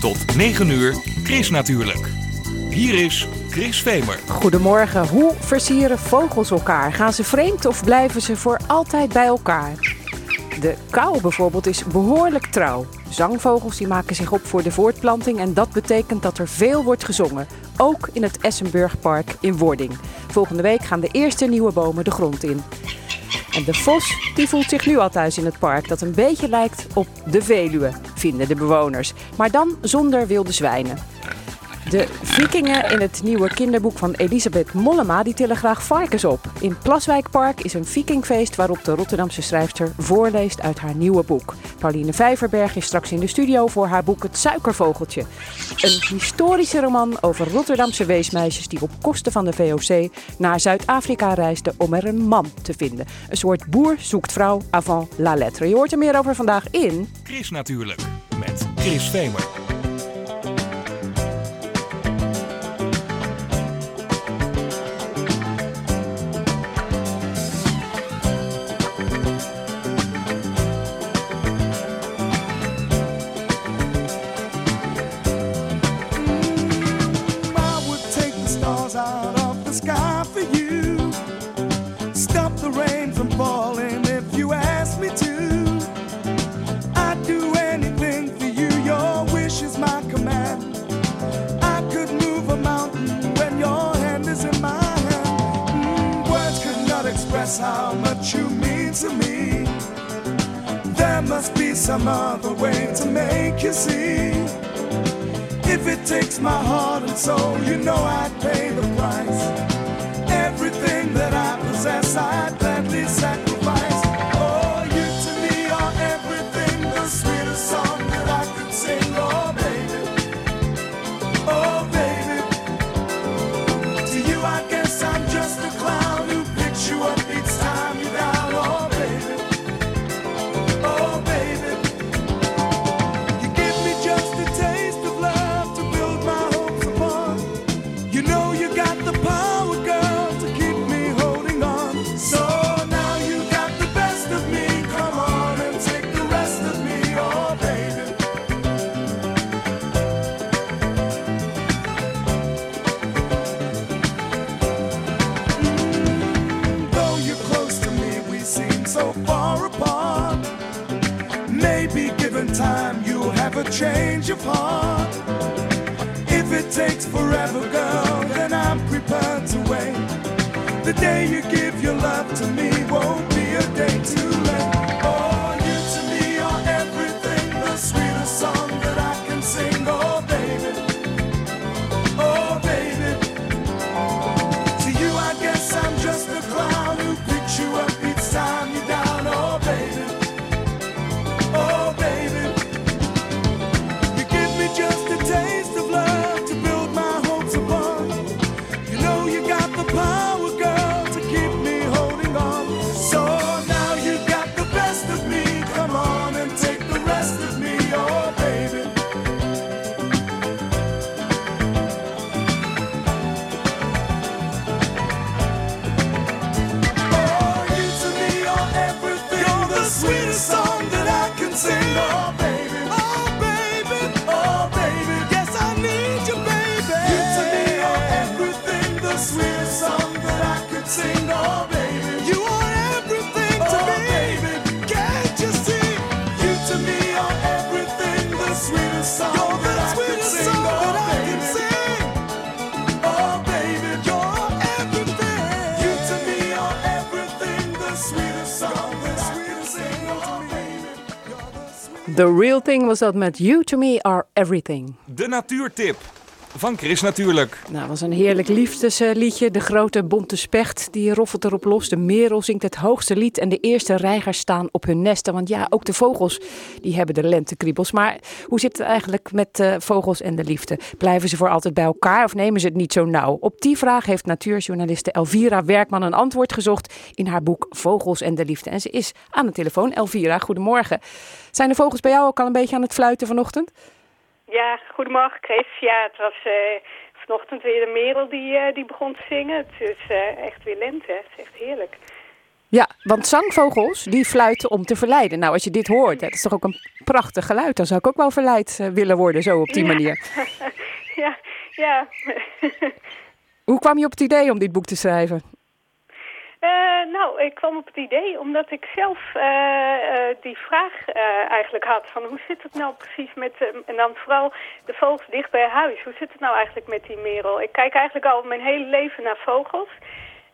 Tot 9 uur, Chris natuurlijk. Hier is Chris Vemer. Goedemorgen. Hoe versieren vogels elkaar? Gaan ze vreemd of blijven ze voor altijd bij elkaar? De kou bijvoorbeeld is behoorlijk trouw. Zangvogels die maken zich op voor de voortplanting en dat betekent dat er veel wordt gezongen. Ook in het Essenburgpark in Wording. Volgende week gaan de eerste nieuwe bomen de grond in. En de vos die voelt zich nu al thuis in het park dat een beetje lijkt op de Veluwe, vinden de bewoners. Maar dan zonder wilde zwijnen. De vikingen in het nieuwe kinderboek van Elisabeth Mollema die tillen graag varkens op. In Plaswijkpark is een vikingfeest waarop de Rotterdamse schrijfster voorleest uit haar nieuwe boek. Pauline Vijverberg is straks in de studio voor haar boek Het Suikervogeltje. Een historische roman over Rotterdamse weesmeisjes die op kosten van de VOC naar Zuid-Afrika reisden om er een man te vinden. Een soort boer zoekt vrouw avant la lettre. Je hoort er meer over vandaag in... Chris natuurlijk, met Chris Vemer. Express how much you mean to me. There must be some other way to make you see. If it takes my heart and soul, you know I'd pay the price. Everything that I possess, I'd The day you give your love to me Was dat met You To Me Are Everything. De natuurtip van Chris natuurlijk. Nou, dat was een heerlijk liefdesliedje. De grote bonte specht die roffelt erop los. De merel zingt het hoogste lied en de eerste reigers staan op hun nesten. Want ja, ook de vogels die hebben de lentekriebels. Maar hoe zit het eigenlijk met vogels en de liefde? Blijven ze voor altijd bij elkaar of nemen ze het niet zo nauw? Op die vraag heeft natuurjournaliste Elvira Werkman een antwoord gezocht in haar boek Vogels en de Liefde. En ze is aan de telefoon. Elvira, goedemorgen. Zijn de vogels bij jou ook al een beetje aan het fluiten vanochtend? Ja, goedemorgen Chris. Ja, het was eh, vanochtend weer de merel die, eh, die begon te zingen. Het is eh, echt weer lente, het is echt heerlijk. Ja, want zangvogels die fluiten om te verleiden. Nou, als je dit hoort, dat is toch ook een prachtig geluid. Dan zou ik ook wel verleid willen worden, zo op die manier. Ja, ja. Hoe kwam je op het idee om dit boek te schrijven? Eh, nou, ik kwam op het idee omdat ik zelf eh, eh, die vraag eigenlijk had van hoe zit het nou precies met, en dan vooral de vogels dicht bij huis. Hoe zit het nou eigenlijk met die merel? Ik kijk eigenlijk al mijn hele leven naar vogels.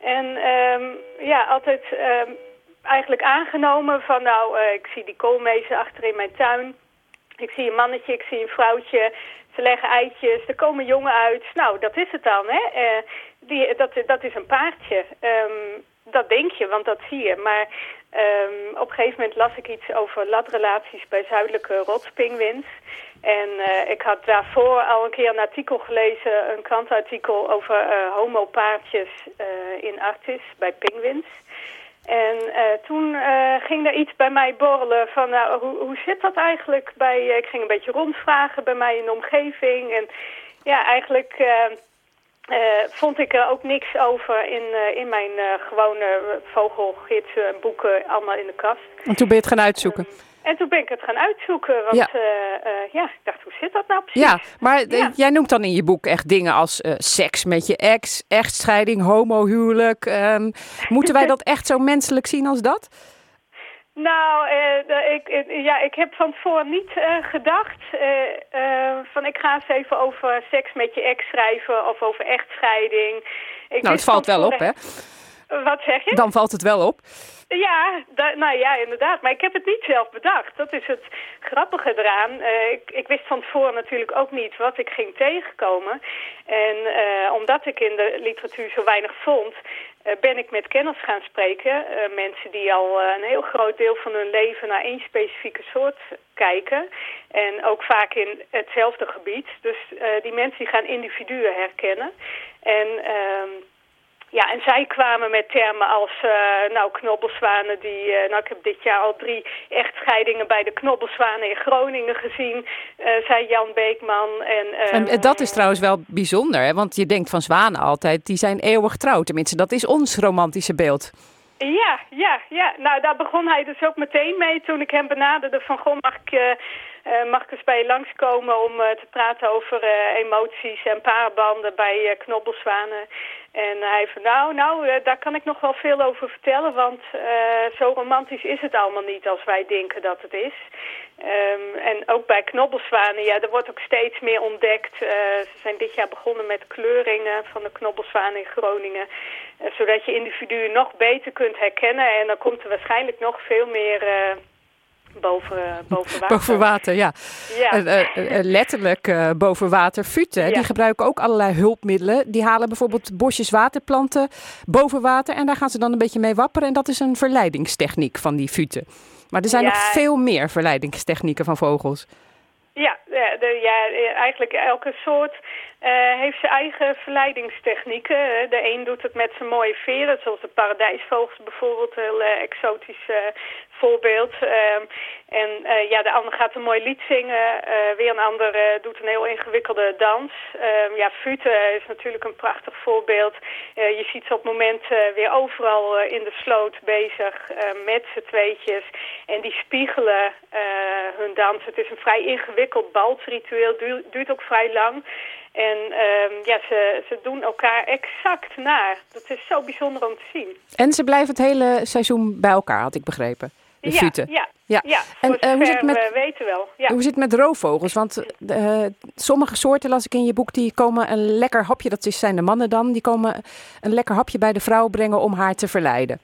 En ehm, ja, altijd ehm, eigenlijk aangenomen van nou, ik zie die koolmezen achter in mijn tuin. Ik zie een mannetje, ik zie een vrouwtje. Ze leggen eitjes, er komen jongen uit. Nou, dat is het dan, hè. Die, dat, dat is een paardje. Ehm, dat denk je, want dat zie je. Maar ehm, op een gegeven moment las ik iets over ladrelaties bij zuidelijke rotspingwins. En eh, ik had daarvoor al een keer een artikel gelezen, een krantartikel over eh, homopaardjes eh, in Arctis bij pinguïns. En toen ging er iets bij mij borrelen van nou, hoe, hoe zit dat eigenlijk bij... ik ging een beetje rondvragen bij mij in de omgeving. En ja, eigenlijk vond ik er ook niks over in, eh, in mijn eh, gewone vogelgidsen en boeken allemaal in de kast. En toen ben je het gaan uitzoeken. En toen ben ik het gaan uitzoeken, want Ja. ja, ja ik dacht, hoe zit dat nou precies? Ja, maar eh, Ja. jij noemt dan in je boek echt dingen als eh, seks met je ex, echtscheiding, homohuwelijk. Ehm, moeten wij dat echt zo menselijk zien als dat? Nou, eh, ik, ja, ik heb van tevoren niet eh, gedacht eh, van ik ga eens even over seks met je ex schrijven of over echtscheiding. Ik Nou, het valt wel op, hè? Wat zeg je? Dan valt het wel op. Ja, nou ja, inderdaad. Maar ik heb het niet zelf bedacht. Dat is het grappige eraan. Eh, ik, ik wist van tevoren natuurlijk ook niet wat ik ging tegenkomen. En eh, omdat ik in de literatuur zo weinig vond, eh, ben ik met kenners gaan spreken. Mensen die al een heel groot deel van hun leven naar één specifieke soort kijken. En ook vaak in hetzelfde gebied. Dus die mensen die gaan individuen herkennen. En... ehm ja, en zij kwamen met termen als, eh, nou, knobbelzwanen die, eh, nou, ik heb dit jaar al drie echtscheidingen bij de knobbelzwanen in Groningen gezien, eh, zei Jan Beekman. En, eh, En dat is trouwens wel bijzonder, hè? want je denkt van zwanen altijd, die zijn eeuwig trouw. Tenminste, dat is ons romantische beeld. Ja, ja, ja. Nou, daar begon hij dus ook meteen mee toen ik hem benaderde van, goh, mag ik, mag ik eens bij je langskomen om eh, te praten over eh, emoties en paarbanden bij eh, knobbelzwanen. En hij van, nou, nou, eh, daar kan ik nog wel veel over vertellen, want eh, zo romantisch is het allemaal niet als wij denken dat het is. Ehm, en ook bij knobbelzwanen, ja, er wordt ook steeds meer ontdekt. Eh, ze zijn dit jaar begonnen met kleuringen van de knobbelzwanen in Groningen. eh, zodat je individuen nog beter kunt herkennen. En dan komt er waarschijnlijk nog veel meer eh, boven, boven water. Boven water, ja. Ja. Eh, eh, eh, letterlijk eh, boven water. Futen, Ja. die gebruiken ook allerlei hulpmiddelen. Die halen bijvoorbeeld bosjes waterplanten boven water. En daar gaan ze dan een beetje mee wapperen. En dat is een verleidingstechniek van die futen. Maar er zijn Ja. nog veel meer verleidingstechnieken van vogels. Ja, de, ja, eigenlijk elke soort eh, heeft zijn eigen verleidingstechnieken. De een doet het met zijn mooie veren, zoals de paradijsvogels bijvoorbeeld, een heel eh, exotisch eh, voorbeeld. En eh, ja, de ander gaat een mooi lied zingen, eh, weer een ander eh, doet een heel ingewikkelde dans. Ehm, ja, Fute is natuurlijk een prachtig voorbeeld. Je ziet ze op het moment weer overal in de sloot bezig met z'n tweetjes. En die spiegelen hun dans. Het is een vrij ingewikkeld balsritueel, duurt, duurt ook vrij lang. En ehm, ja, ze, ze doen elkaar exact na. Dat is zo bijzonder om te zien. En ze blijven het hele seizoen bij elkaar, had ik begrepen. De ja, futen. ja, Ja. ja. En, eh, hoe zit het met- we weten wel. Ja. Hoe zit het met roofvogels? Want eh, sommige soorten, las ik in je boek, die komen een lekker hapje, dat is- zijn de mannen dan, die komen een lekker hapje bij de vrouw brengen om haar te verleiden.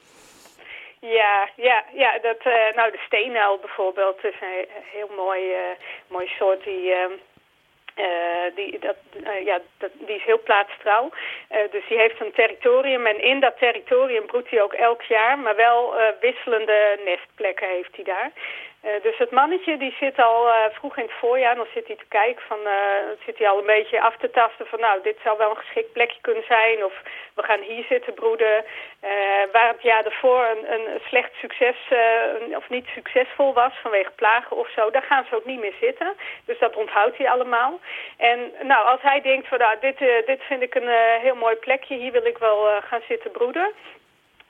Ja, ja, ja. Dat, eh, nou, de steenuil bijvoorbeeld is een heel mooi, eh, mooi soort die... eh, die, dat, eh, ja, dat, die is heel plaatstrouw. Eh, dus die heeft een territorium en in dat territorium broedt hij ook elk jaar, maar wel wisselende nestplekken heeft hij daar. Eh, dus het mannetje die zit al eh, vroeg in het voorjaar, dan zit hij te kijken van, eh, dan zit hij al een beetje af te tasten van nou, dit zou wel een geschikt plekje kunnen zijn of we gaan hier zitten broeden. Waar het jaar daarvoor een, een slecht succes of niet succesvol was vanwege plagen of zo, daar gaan ze ook niet meer zitten. Dus dat onthoudt hij allemaal. En nou, als hij denkt van nou, dit, dit vind ik een heel mooi plekje, hier wil ik wel gaan zitten broeden.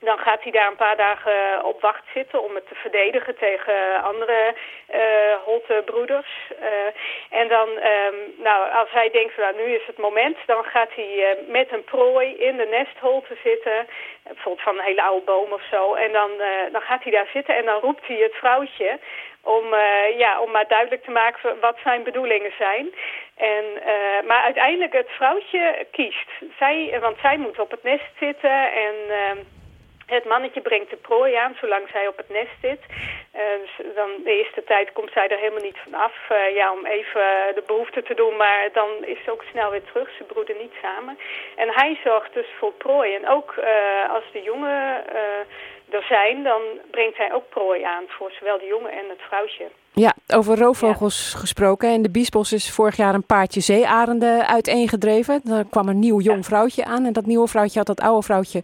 Dan gaat hij daar een paar dagen op wacht zitten om het te verdedigen tegen andere uh, broeders. Uh, en dan, um, nou, als hij denkt, nou, nu is het moment, dan gaat hij met een prooi in de nestholte zitten. Bijvoorbeeld van een hele oude boom of zo. En dan, dan gaat hij daar zitten en dan roept hij het vrouwtje om, ja, om maar duidelijk te maken wat zijn bedoelingen zijn. En, maar uiteindelijk het vrouwtje kiest. Zij, want zij moet op het nest zitten en ehm, het mannetje brengt de prooi aan zolang zij op het nest zit. Uh, dan de eerste tijd komt zij er helemaal niet van af. Uh, ja, om even de behoefte te doen, maar dan is ze ook snel weer terug. Ze broeden niet samen. En hij zorgt dus voor prooi. En ook uh, als de jongen er zijn, dan brengt hij ook prooi aan voor zowel de jongen en het vrouwtje. Ja, over roofvogels gesproken. In de Biesbos is vorig jaar een paardje zeearenden uiteengedreven. Er kwam een nieuw jong vrouwtje aan. En dat nieuwe vrouwtje had dat oude vrouwtje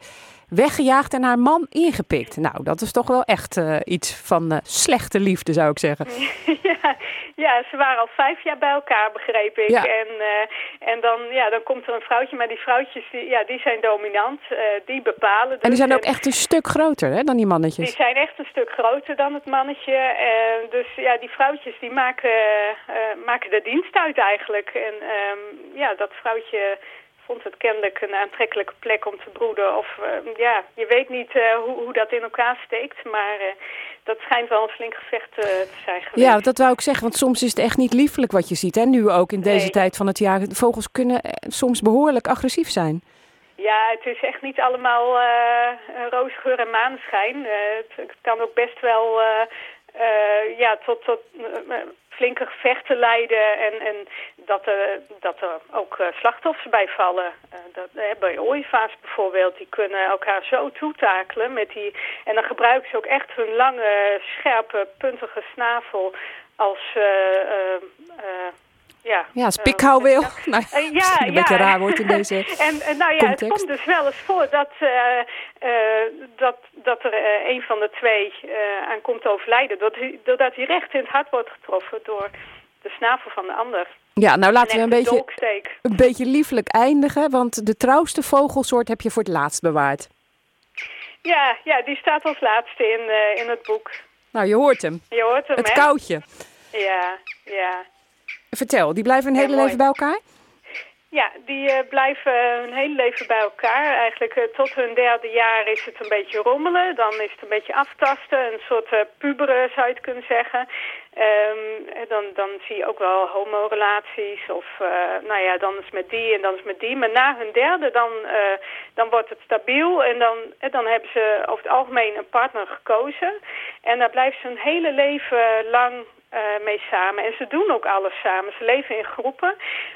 weggejaagd en haar man ingepikt. Nou, dat is toch wel echt uh, iets van uh, slechte liefde, zou ik zeggen. Ja, ja, ze waren al vijf jaar bij elkaar, begreep ik. Ja. En, uh, en dan, ja, dan komt er een vrouwtje, maar die vrouwtjes die, ja, die zijn dominant. die bepalen. Dus. En die zijn ook echt een stuk groter hè, dan die mannetjes. Die zijn echt een stuk groter dan het mannetje. dus ja, die vrouwtjes die maken, maken de dienst uit eigenlijk. En um, ja, dat vrouwtje vond het kennelijk een aantrekkelijke plek om te broeden. Of uh, ja, je weet niet uh, hoe, hoe, dat in elkaar steekt, maar uh, dat schijnt wel een flink gevecht te zijn geweest. Ja, dat wou ik zeggen, want soms is het echt niet liefelijk wat je ziet. Hè? Nu ook in deze nee. tijd van het jaar. Vogels kunnen soms behoorlijk agressief zijn. Ja, het is echt niet allemaal roosgeur en maneschijn. Het, het, kan ook best wel ja, tot... tot flinke gevechten leiden en, en dat, er, dat er ook uh, slachtoffers bij vallen. Uh, dat, uh, bij ooievaars bijvoorbeeld, die kunnen elkaar zo toetakelen. Met die, en dan gebruiken ze ook echt hun lange, scherpe, puntige snavel als ja, ja spikhouweel. Uh, nou, uh, ja, een ja. beetje raar wordt in deze En, en nou ja, context. het komt dus wel eens voor dat, uh, dat, dat er een van de twee aan komt overlijden. Doordat hij, recht in het hart wordt getroffen door de snavel van de ander. Ja, nou laten we een beetje, een beetje liefelijk eindigen. Want de trouwste vogelsoort heb je voor het laatst bewaard. Ja, ja die staat als laatste in, in het boek. Nou, je hoort hem. Je hoort hem, Het hè? koudje. Ja, ja. Vertel, die blijven hun hele mooi. leven bij elkaar? Ja, die uh, blijven hun hele leven bij elkaar. Eigenlijk uh, tot hun derde jaar is het een beetje rommelen. Dan is het een beetje aftasten, een soort uh, puberen zou je het kunnen zeggen. Um, dan, dan zie je ook wel homorelaties of nou ja, dan is met die en dan is met die. Maar na hun derde dan, dan wordt het stabiel en dan, dan hebben ze over het algemeen een partner gekozen. En daar blijven ze hun hele leven lang uh, mee samen. En ze doen ook alles samen. Ze leven in groepen.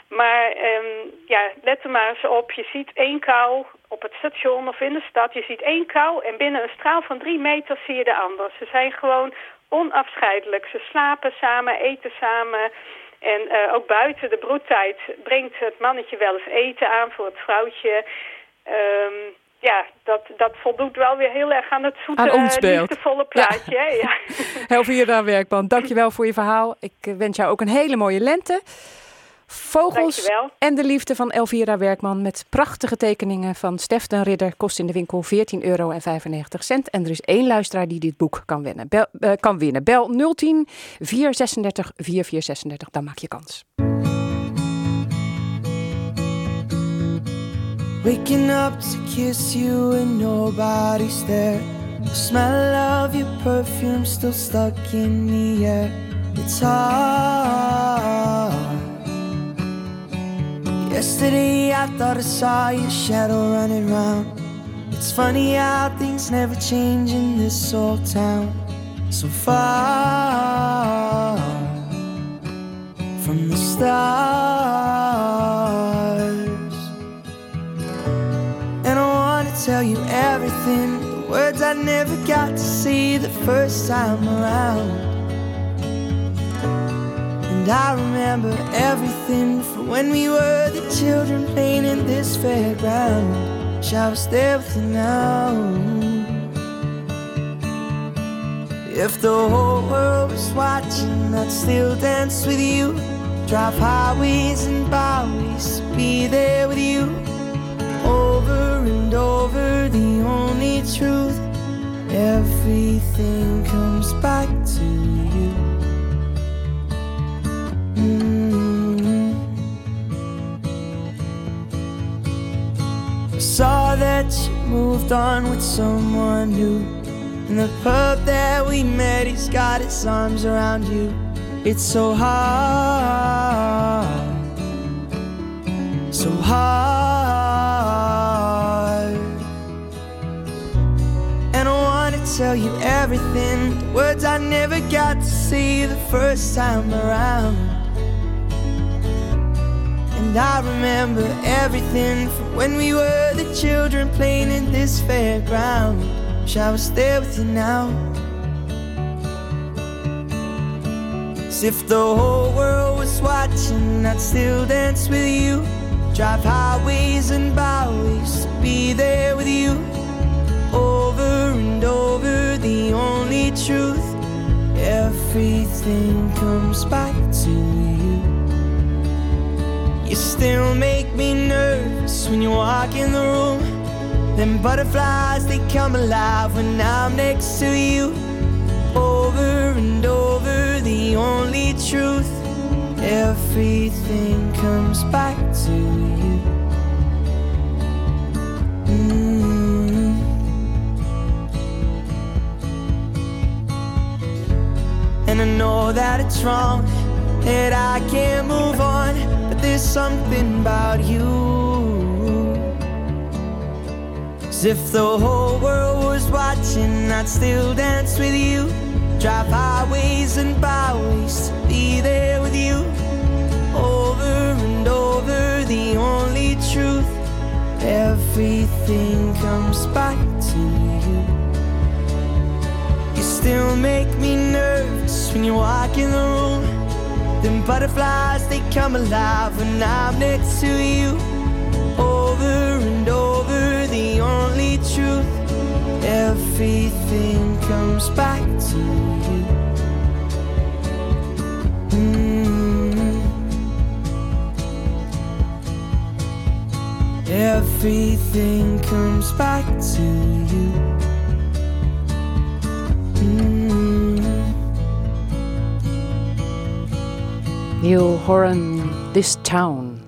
Maar um, ja, let er maar eens op. Je ziet één kou op het station of in de stad. Je ziet één kou en binnen een straal van drie meter zie je de ander. Ze zijn gewoon onafscheidelijk. Ze slapen samen, eten samen. En uh, ook buiten de broedtijd brengt het mannetje wel eens eten aan voor het vrouwtje. Um, ja, dat, dat voldoet wel weer heel erg aan het zoete, aan ons beeld. liefdevolle plaatje. Ja. Ja. Elvira Werkman, dankjewel voor je verhaal. Ik eh, wens jou ook een hele mooie lente. Vogels Dankjewel. en de liefde van Elvira Werkman met prachtige tekeningen van Stef den Ridder. Kost in de winkel 14,95 euro. En er is één luisteraar die dit boek kan winnen. Bel, uh, kan winnen. Bel 010 436 4436, dan maak je kans. Waking up to kiss you and nobody's there. The smell of your perfume still stuck in the air. It's hard. Yesterday I thought I saw your shadow running round. It's funny how things never change in this old town. So far from the stars. Tell you everything. The words I never got to say the first time around. And I remember everything from when we were the children playing in this fairground. Wish I was there with you now. If the whole world was watching, I'd still dance with you. Drive highways and byways be there with you. Over and over the only truth. Everything comes back to you. Mm. I saw that you moved on with someone new. In the pub that we met, he's got his arms around you. It's so hard, so hard. Tell you everything, the words I never got to say the first time around. And I remember everything from when we were the children playing in this fairground. Wish I was there with you now. As if the whole world was watching, I'd still dance with you. Drive highways and byways to be there with you. Over and over, the only truth. Everything comes back to you. You still make me nervous when you walk in the room. Them butterflies, they come alive when I'm next to you. Over and over, the only truth. Everything comes back to you. Know that it's wrong, that I can't move on, but there's something about you. As if the whole world was watching, I'd still dance with you. Drive highways and byways to be there with you. Over and over, the only truth. Everything comes back to you. You still make me nervous when you walk in the room. Them butterflies, they come alive when I'm next to you. Over and over, the only truth. Everything comes back to you. Mm. Everything comes back to you. Neil Horan, This Town.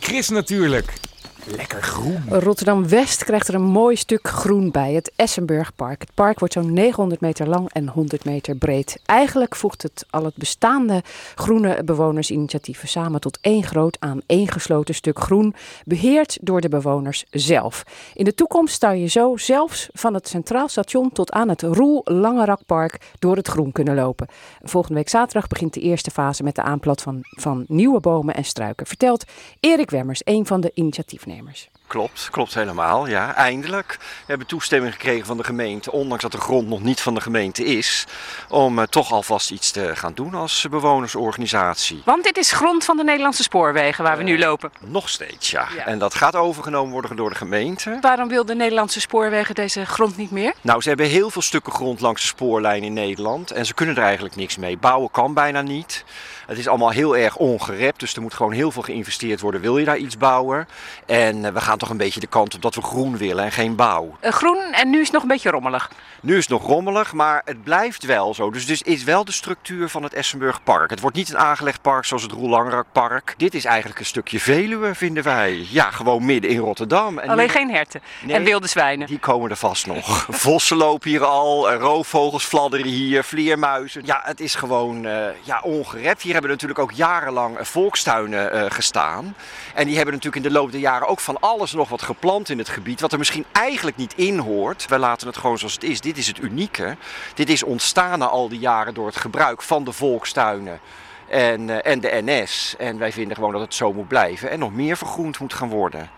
Chris natuurlijk. Lekker groen. Rotterdam-West krijgt er een mooi stuk groen bij, het Essenburgpark. Het park wordt zo'n 900 meter lang en 100 meter breed. Eigenlijk voegt het al het bestaande groene bewonersinitiatieven samen tot één groot aan één gesloten stuk groen, beheerd door de bewoners zelf. In de toekomst zou je zo zelfs van het Centraal Station tot aan het Roel Langerakpark door het groen kunnen lopen. Volgende week zaterdag begint de eerste fase met de aanplant van, van nieuwe bomen en struiken, vertelt Erik Wemmers, een van de initiatiefnemers. ondernemers. Klopt, klopt helemaal. Ja, eindelijk. We hebben toestemming gekregen van de gemeente, ondanks dat de grond nog niet van de gemeente is, om eh, toch alvast iets te gaan doen als bewonersorganisatie. Want dit is grond van de Nederlandse spoorwegen waar we nu lopen. Nog steeds, ja. Ja. En dat gaat overgenomen worden door de gemeente. Waarom wil de Nederlandse spoorwegen deze grond niet meer? Nou, ze hebben heel veel stukken grond langs de spoorlijn in Nederland en ze kunnen er eigenlijk niks mee. Bouwen kan bijna niet. Het is allemaal heel erg ongerept, dus er moet gewoon heel veel geïnvesteerd worden. Wil je daar iets bouwen? En eh, we gaan toch een beetje de kant op dat we groen willen en geen bouw. Eh, groen en nu is het nog een beetje rommelig. Nu is het nog rommelig, maar het blijft wel zo. Dus dit is wel de structuur van het Essenburg Park. Het wordt niet een aangelegd park zoals het Roel Langerak Park. Dit is eigenlijk een stukje Veluwe, vinden wij. Ja, gewoon midden in Rotterdam. En Alleen nu- geen herten Nee. en wilde zwijnen. Die komen er vast nog. Vossen lopen hier al, eh, roofvogels fladderen hier, vleermuizen. Ja, het is gewoon eh, ja, ongerept. Hier hebben natuurlijk ook jarenlang volkstuinen gestaan. En die hebben natuurlijk in de loop der jaren ook van alles nog wat geplant in het gebied. Wat er misschien eigenlijk niet in hoort. Wij laten het gewoon zoals het is. Dit is het unieke. Dit is ontstaan na al die jaren door het gebruik van de volkstuinen. En, eh, en de NS. En wij vinden gewoon dat het zo moet blijven. En nog meer vergroend moet gaan worden.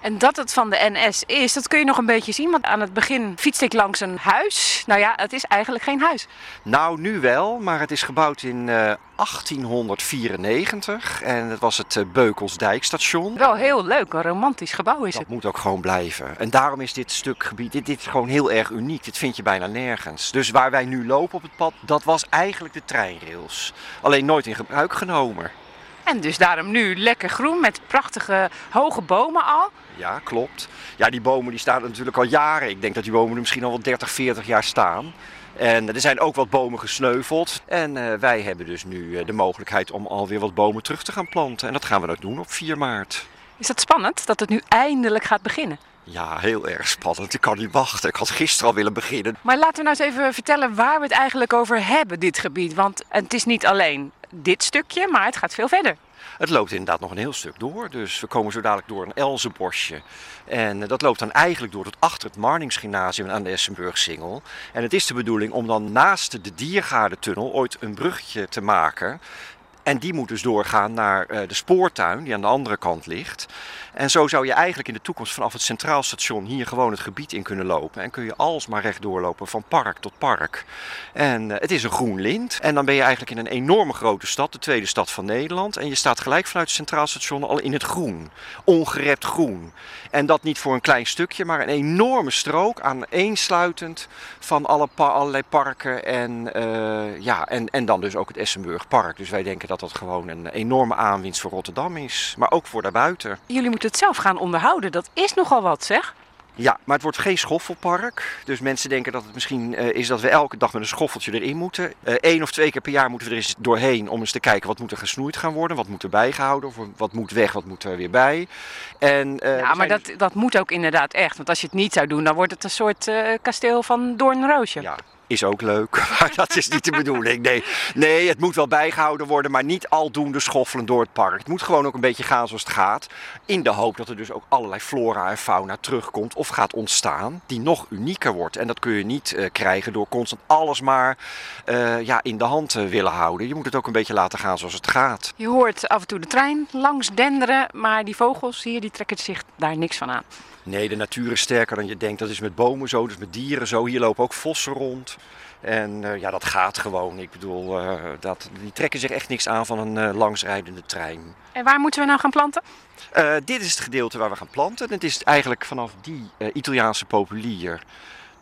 En dat het van de NS is, dat kun je nog een beetje zien. Want aan het begin fietste ik langs een huis. Nou ja, het is eigenlijk geen huis. Nou, nu wel, maar het is gebouwd in eh, 1894 en het was het eh, Beukelsdijkstation. Wel heel leuk, een romantisch gebouw is Dat het. moet ook gewoon blijven. En daarom is dit stuk gebied, dit, dit is gewoon heel erg uniek. Dit vind je bijna nergens. Dus waar wij nu lopen op het pad, dat was eigenlijk de treinrails. Alleen nooit in gebruik genomen. En dus daarom nu lekker groen met prachtige hoge bomen al. Ja, klopt. Ja, die bomen die staan natuurlijk al jaren. Ik denk dat die bomen er misschien al wel 30, 40 jaar staan. En er zijn ook wat bomen gesneuveld. En uh, wij hebben dus nu uh, de mogelijkheid om alweer wat bomen terug te gaan planten. En dat gaan we ook doen op 4 maart. Is dat spannend dat het nu eindelijk gaat beginnen? Ja, heel erg spannend. Ik kan niet wachten. Ik had gisteren al willen beginnen. Maar laten we nou eens even vertellen waar we het eigenlijk over hebben, dit gebied. Want het is niet alleen dit stukje, maar het gaat veel verder. Het loopt inderdaad nog een heel stuk door. Dus we komen zo dadelijk door een Elzenbosje. En dat loopt dan eigenlijk door tot achter het Marningsgymnasium aan de Essenburg-Singel. En het is de bedoeling om dan naast de Diergaardentunnel ooit een bruggetje te maken. En die moet dus doorgaan naar de spoortuin, die aan de andere kant ligt. En zo zou je eigenlijk in de toekomst vanaf het Centraal Station hier gewoon het gebied in kunnen lopen. En kun je alsmaar recht doorlopen van park tot park. En uh, het is een groen lint. En dan ben je eigenlijk in een enorme grote stad, de tweede stad van Nederland. En je staat gelijk vanuit het Centraal Station al in het groen. Ongerept groen. En dat niet voor een klein stukje, maar een enorme strook aan eensluitend van alle allerlei parken. En, uh, ja, en, en dan dus ook het Essenburg Park. Dus wij denken dat dat gewoon een enorme aanwinst voor Rotterdam is. Maar ook voor daarbuiten. Jullie moeten het zelf gaan onderhouden. Dat is nogal wat, zeg. Ja, maar het wordt geen schoffelpark. Dus mensen denken dat het misschien uh, is dat we elke dag met een schoffeltje erin moeten. Eén uh, of twee keer per jaar moeten we er eens doorheen om eens te kijken wat moet er gesnoeid gaan worden. Wat moet er bijgehouden, of wat moet weg, wat moet er weer bij. En, uh, ja, maar dat, dus... dat moet ook inderdaad echt. Want als je het niet zou doen, dan wordt het een soort kasteel van Doornroosje. Ja, is ook leuk, maar dat is niet de bedoeling. Nee, nee, het moet wel bijgehouden worden, maar niet aldoende schoffelen door het park. Het moet gewoon ook een beetje gaan zoals het gaat. In de hoop dat er dus ook allerlei flora en fauna terugkomt of gaat ontstaan, die nog unieker wordt. En dat kun je niet uh, krijgen door constant alles maar uh, ja, in de hand te willen houden. Je moet het ook een beetje laten gaan zoals het gaat. Je hoort af en toe de trein langs denderen, maar die vogels hier die trekken zich daar niks van aan. Nee, de natuur is sterker dan je denkt. Dat is met bomen zo, dus met dieren zo. Hier lopen ook vossen rond. En uh, ja, dat gaat gewoon. Ik bedoel, uh, dat, die trekken zich echt niks aan van een uh, langsrijdende trein. En waar moeten we nou gaan planten? dit is het gedeelte waar we gaan planten. Het is eigenlijk vanaf die Italiaanse populier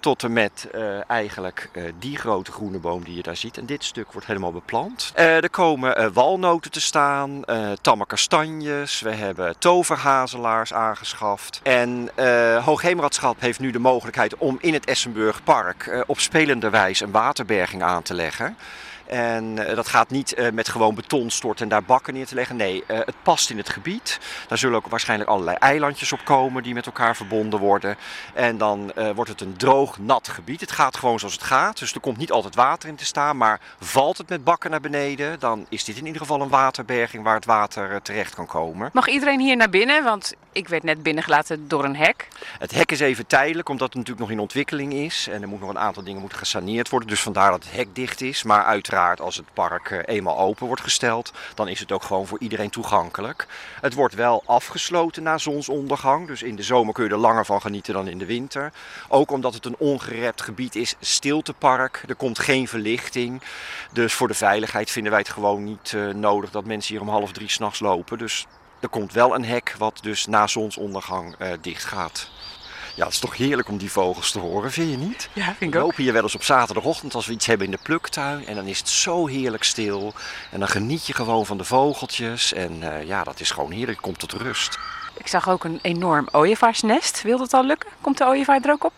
tot en met uh, eigenlijk uh, die grote groene boom die je daar ziet. En dit stuk wordt helemaal beplant. Uh, er komen walnoten te staan, tamme kastanjes. We hebben toverhazelaars aangeschaft. En Hoogheemraadschap heeft nu de mogelijkheid om in het Essenburg Park op spelende wijze een waterberging aan te leggen. En uh, dat gaat niet uh, met gewoon beton storten en daar bakken neer te leggen. Nee, uh, het past in het gebied. Daar zullen ook waarschijnlijk allerlei eilandjes op komen die met elkaar verbonden worden. En dan wordt het een droog, nat gebied. Het gaat gewoon zoals het gaat. Dus er komt niet altijd water in te staan. Maar valt het met bakken naar beneden, dan is dit in ieder geval een waterberging waar het water terecht kan komen. Mag iedereen hier naar binnen? Want ik werd net binnengelaten door een hek. Het hek is even tijdelijk, omdat het natuurlijk nog in ontwikkeling is. En er moet nog een aantal dingen moeten gesaneerd worden. Dus vandaar dat het hek dicht is. Maar als het park eenmaal open wordt gesteld, dan is het ook gewoon voor iedereen toegankelijk. Het wordt wel afgesloten na zonsondergang. Dus in de zomer kun je er langer van genieten dan in de winter. Ook omdat het een ongerept gebied is, stiltepark. Er komt geen verlichting. Dus voor de veiligheid vinden wij het gewoon niet uh, nodig dat mensen hier om half drie s'nachts lopen. Dus er komt wel een hek wat dus na zonsondergang uh, dicht gaat. Ja, het is toch heerlijk om die vogels te horen, vind je niet? Ja, vind ik we ook. lopen hier wel eens op zaterdagochtend als we iets hebben in de pluktuin. En dan is het zo heerlijk stil. En dan geniet je gewoon van de vogeltjes. En uh, ja, dat is gewoon heerlijk. Je komt tot rust. Ik zag ook een enorm ooievaarsnest. Wil dat al lukken? Komt de ooievaar er ook op?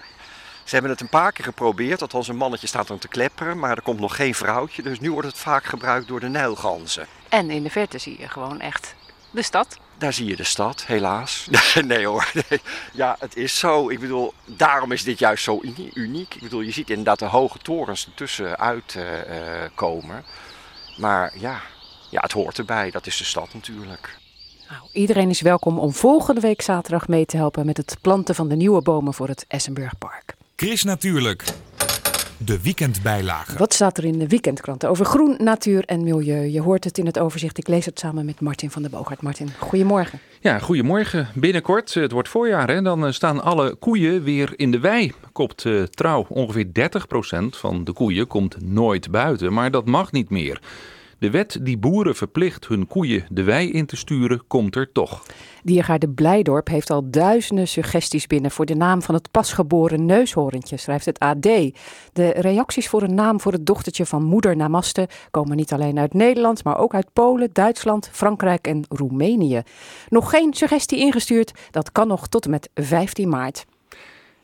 Ze hebben het een paar keer geprobeerd, althans een mannetje staat er te klepperen, maar er komt nog geen vrouwtje. Dus nu wordt het vaak gebruikt door de nijlganzen. En in de verte zie je gewoon echt de stad. Daar zie je de stad, helaas. nee hoor, nee. ja het is zo. Ik bedoel, daarom is dit juist zo uniek. Ik bedoel, je ziet inderdaad de hoge torens ertussen uitkomen. Uh, maar ja, ja, het hoort erbij. Dat is de stad natuurlijk. Nou, iedereen is welkom om volgende week zaterdag mee te helpen met het planten van de nieuwe bomen voor het Essenburg Park. Chris Natuurlijk. De weekendbijlage. Wat staat er in de weekendkrant over groen, natuur en milieu? Je hoort het in het overzicht. Ik lees het samen met Martin van der Boogaard. Martin, goedemorgen. Ja, goedemorgen. Binnenkort, het wordt voorjaar, hè, dan staan alle koeien weer in de wei. Kopt uh, trouw, ongeveer 30% van de koeien komt nooit buiten, maar dat mag niet meer. De wet die boeren verplicht hun koeien de wei in te sturen, komt er toch. Diergaarde Blijdorp heeft al duizenden suggesties binnen voor de naam van het pasgeboren neushoorntje, schrijft het AD. De reacties voor een naam voor het dochtertje van moeder Namaste komen niet alleen uit Nederland, maar ook uit Polen, Duitsland, Frankrijk en Roemenië. Nog geen suggestie ingestuurd, dat kan nog tot en met 15 maart.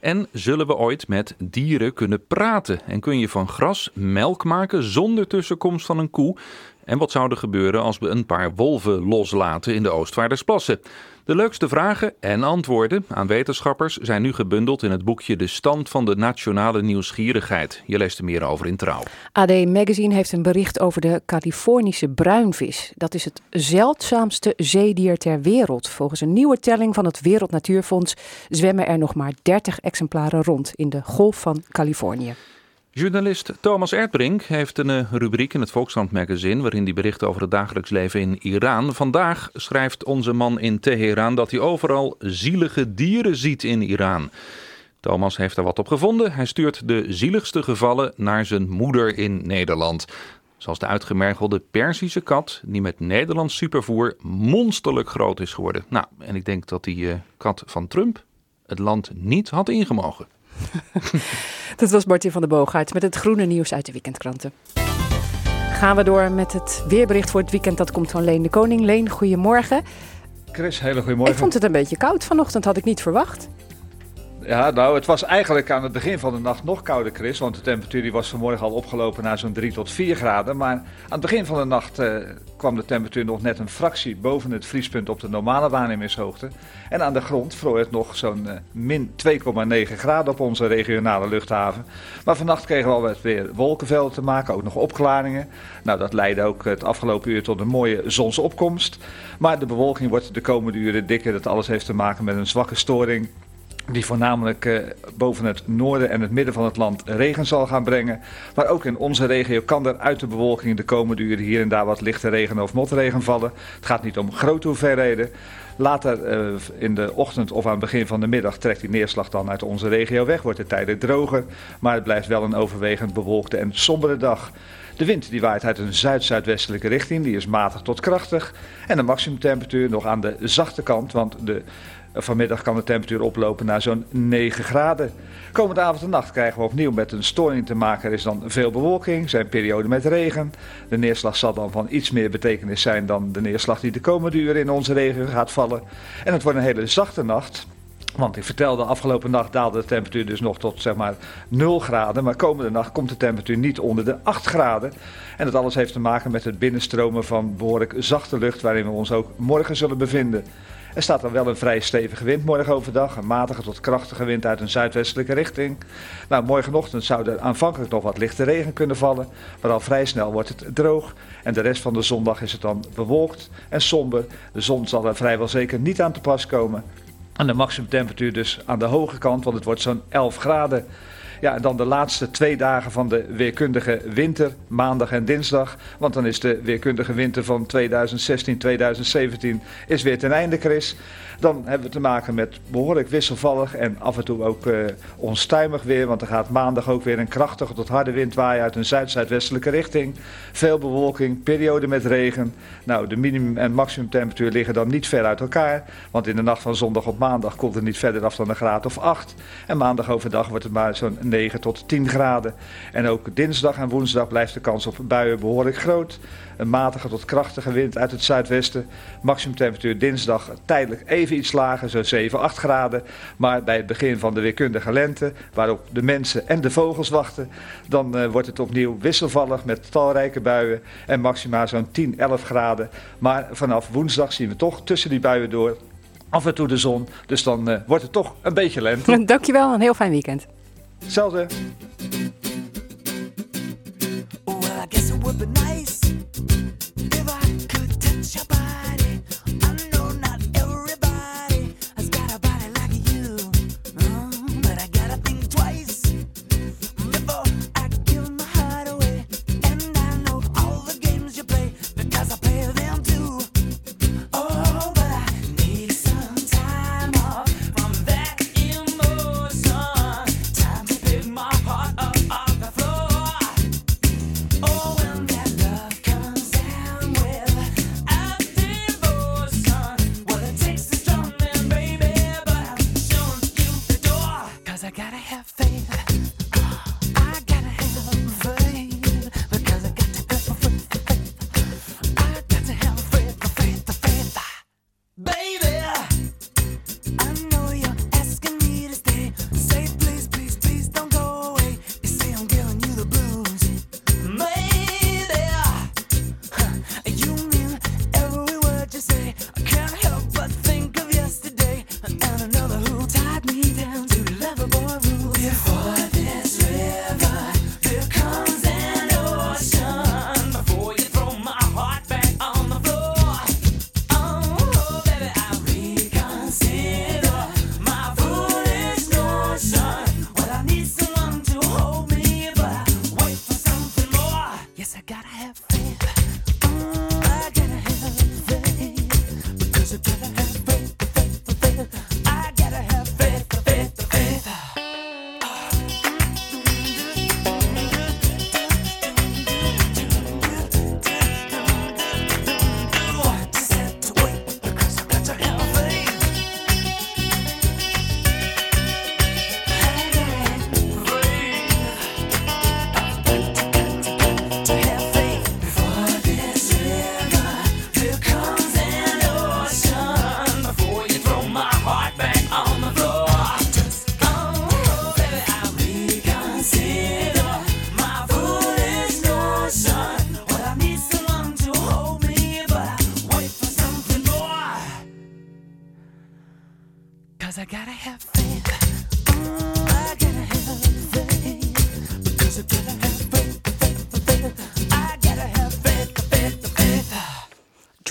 En zullen we ooit met dieren kunnen praten? En kun je van gras melk maken zonder tussenkomst van een koe? En wat zou er gebeuren als we een paar wolven loslaten in de Oostvaardersplassen? De leukste vragen en antwoorden aan wetenschappers zijn nu gebundeld in het boekje De Stand van de Nationale Nieuwsgierigheid. Je leest er meer over in Trouw. AD Magazine heeft een bericht over de Californische bruinvis. Dat is het zeldzaamste zeedier ter wereld. Volgens een nieuwe telling van het Wereld Natuurfonds zwemmen er nog maar 30 exemplaren rond in de Golf van Californië. Journalist Thomas Erdbrink heeft een eh, rubriek in het Volkskrant magazine waarin hij bericht over het dagelijks leven in Iran. Vandaag schrijft onze man in Teheran dat hij overal zielige dieren ziet in Iran. Thomas heeft er wat op gevonden. Hij stuurt de zieligste gevallen naar zijn moeder in Nederland. Zoals de uitgemergelde Persische kat, die met Nederlands supervoer monsterlijk groot is geworden. Nou, en ik denk dat die uh, kat van Trump het land niet had ingemogen. Dat was Martin van der Boogaard met het groene nieuws uit de weekendkranten. Gaan we door met het weerbericht voor het weekend. Dat komt van Leen de Koning. Leen, goedemorgen. Chris, hele goedemorgen. Ik vond het een beetje koud vanochtend, had ik niet verwacht. Ja, nou, het was eigenlijk aan het begin van de nacht nog kouder, Chris. Want de temperatuur die was vanmorgen al opgelopen naar zo'n 3 tot 4 graden. Maar aan het begin van de nacht eh, kwam de temperatuur nog net een fractie boven het vriespunt op de normale waarnemingshoogte. En aan de grond vroor het nog zo'n uh, min 2,9 graden op onze regionale luchthaven. Maar vannacht kregen we alweer weer wolkenvelden te maken, ook nog opklaringen. Nou, dat leidde ook het afgelopen uur tot een mooie zonsopkomst. Maar de bewolking wordt de komende uren dikker. Dat alles heeft te maken met een zwakke storing die voornamelijk uh, boven het noorden en het midden van het land regen zal gaan brengen. Maar ook in onze regio kan er uit de bewolking de komende uren hier en daar wat lichte regen of motregen vallen. Het gaat niet om grote hoeveelheden. Later uh, in de ochtend of aan het begin van de middag trekt die neerslag dan uit onze regio weg. Wordt de tijden droger, maar het blijft wel een overwegend bewolkte en sombere dag. De wind die waait uit een zuid-zuidwestelijke richting, die is matig tot krachtig. En de maximumtemperatuur nog aan de zachte kant, want de Vanmiddag kan de temperatuur oplopen naar zo'n 9 graden. Komende avond en nacht krijgen we opnieuw met een storing te maken. Er is dan veel bewolking, zijn perioden met regen. De neerslag zal dan van iets meer betekenis zijn dan de neerslag die de komende uren in onze regio gaat vallen. En het wordt een hele zachte nacht. Want ik vertelde, afgelopen nacht daalde de temperatuur dus nog tot zeg maar 0 graden. Maar komende nacht komt de temperatuur niet onder de 8 graden. En dat alles heeft te maken met het binnenstromen van behoorlijk zachte lucht waarin we ons ook morgen zullen bevinden. Er staat dan wel een vrij stevige wind morgen overdag. Een matige tot krachtige wind uit een zuidwestelijke richting. Nou, morgenochtend zou er aanvankelijk nog wat lichte regen kunnen vallen. Maar al vrij snel wordt het droog. En de rest van de zondag is het dan bewolkt en somber. De zon zal er vrijwel zeker niet aan te pas komen. En de maximumtemperatuur dus aan de hoge kant, want het wordt zo'n 11 graden. Ja, en dan de laatste twee dagen van de weerkundige winter, maandag en dinsdag. Want dan is de weerkundige winter van 2016-2017 is weer ten einde, Chris. Dan hebben we te maken met behoorlijk wisselvallig en af en toe ook uh, onstuimig weer. Want er gaat maandag ook weer een krachtige tot harde wind waaien uit een zuid-zuidwestelijke richting. Veel bewolking, periode met regen. Nou, de minimum- en maximumtemperatuur liggen dan niet ver uit elkaar. Want in de nacht van zondag op maandag komt het niet verder af dan een graad of 8. En maandag overdag wordt het maar zo'n 9 tot 10 graden. En ook dinsdag en woensdag blijft de kans op buien behoorlijk groot. Een matige tot krachtige wind uit het zuidwesten. Maximumtemperatuur dinsdag tijdelijk even iets lager, zo'n 7, 8 graden. Maar bij het begin van de weerkundige lente, waarop de mensen en de vogels wachten, dan uh, wordt het opnieuw wisselvallig met talrijke buien en maxima zo'n 10, 11 graden. Maar vanaf woensdag zien we toch tussen die buien door af en toe de zon. Dus dan uh, wordt het toch een beetje lente. Dankjewel, een heel fijn weekend. Hetzelfde.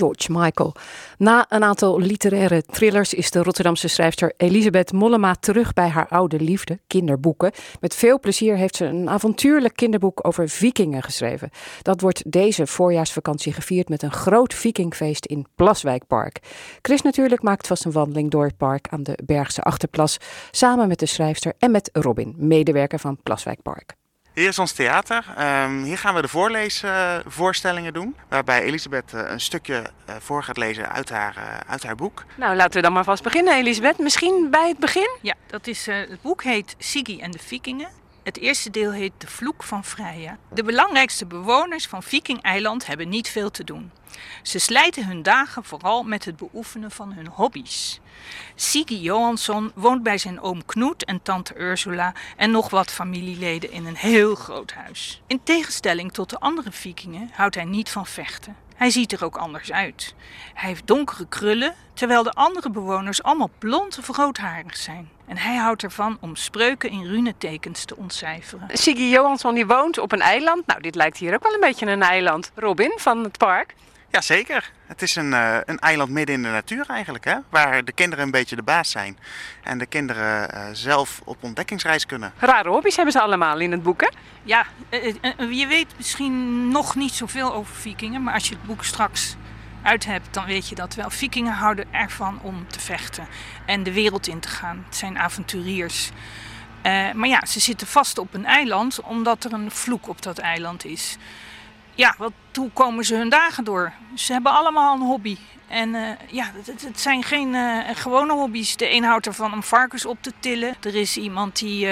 George Michael. Na een aantal literaire thrillers is de Rotterdamse schrijfster Elisabeth Mollema terug bij haar oude liefde, kinderboeken. Met veel plezier heeft ze een avontuurlijk kinderboek over vikingen geschreven. Dat wordt deze voorjaarsvakantie gevierd met een groot vikingfeest in Plaswijkpark. Chris natuurlijk maakt vast een wandeling door het park aan de Bergse Achterplas, samen met de schrijfster en met Robin, medewerker van Plaswijkpark. Hier is ons theater. Ehm, hier gaan we de voorleesvoorstellingen doen. Waarbij Elisabeth eh, een stukje eh, voor gaat lezen uit haar, eh, uit haar boek. Nou, laten we dan maar vast beginnen, Elisabeth. Misschien bij het begin? Ja, dat is, eh, het boek heet Siggy en de Vikingen. Het eerste deel heet De Vloek van Freya. De belangrijkste bewoners van Viking-eiland hebben niet veel te doen. Ze slijten hun dagen vooral met het beoefenen van hun hobby's. Siggy Johansson woont bij zijn oom Knoet en tante Ursula en nog wat familieleden in een heel groot huis. In tegenstelling tot de andere vikingen houdt hij niet van vechten. Hij ziet er ook anders uit. Hij heeft donkere krullen, terwijl de andere bewoners allemaal blond of roodharig zijn. En hij houdt ervan om spreuken in runetekens te ontcijferen. Siggy Johansson die woont op een eiland. Nou, dit lijkt hier ook wel een beetje een eiland. Robin van het park. Jazeker. Het is een, eh, een eiland midden in de natuur eigenlijk. Hè? Waar de kinderen een beetje de baas zijn. En de kinderen eh, zelf op ontdekkingsreis kunnen. Rare hobby's hebben ze allemaal in het boek, hè? Ja, eh, je weet misschien nog niet zoveel over vikingen, maar als je het boek straks uit hebt, dan weet je dat wel. Vikingen houden ervan om te vechten en de wereld in te gaan. Het zijn avonturiers. Eh, maar ja, ze zitten vast op een eiland omdat er een vloek op dat eiland is. Ja, wat, hoe komen ze hun dagen door? Ze hebben allemaal een hobby. En eh, ja, het, het- zijn geen eh, gewone hobby's. De een houdt ervan om varkens op te tillen. Er is iemand die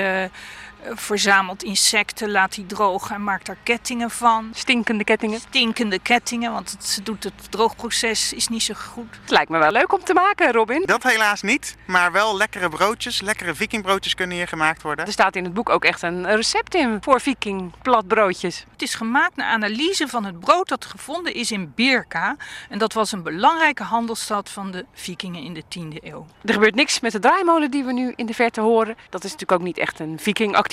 verzamelt insecten, laat die drogen en maakt daar kettingen van. Stinkende kettingen. Stinkende kettingen, want het, ze doet het droogproces is niet zo goed. Het lijkt me wel leuk om te maken, Robin. Dat helaas niet. Maar wel lekkere broodjes. Lekkere vikingbroodjes kunnen hier gemaakt worden. Er staat in het boek ook echt een recept in voor viking platbroodjes. Het is gemaakt naar analyse van het brood dat gevonden is in Birka. En dat was een belangrijke handelsstad van de vikingen in de 10e eeuw. Er gebeurt niks met de draaimolen die we nu in de verte horen. Dat is natuurlijk ook niet echt een vikingactiviteit.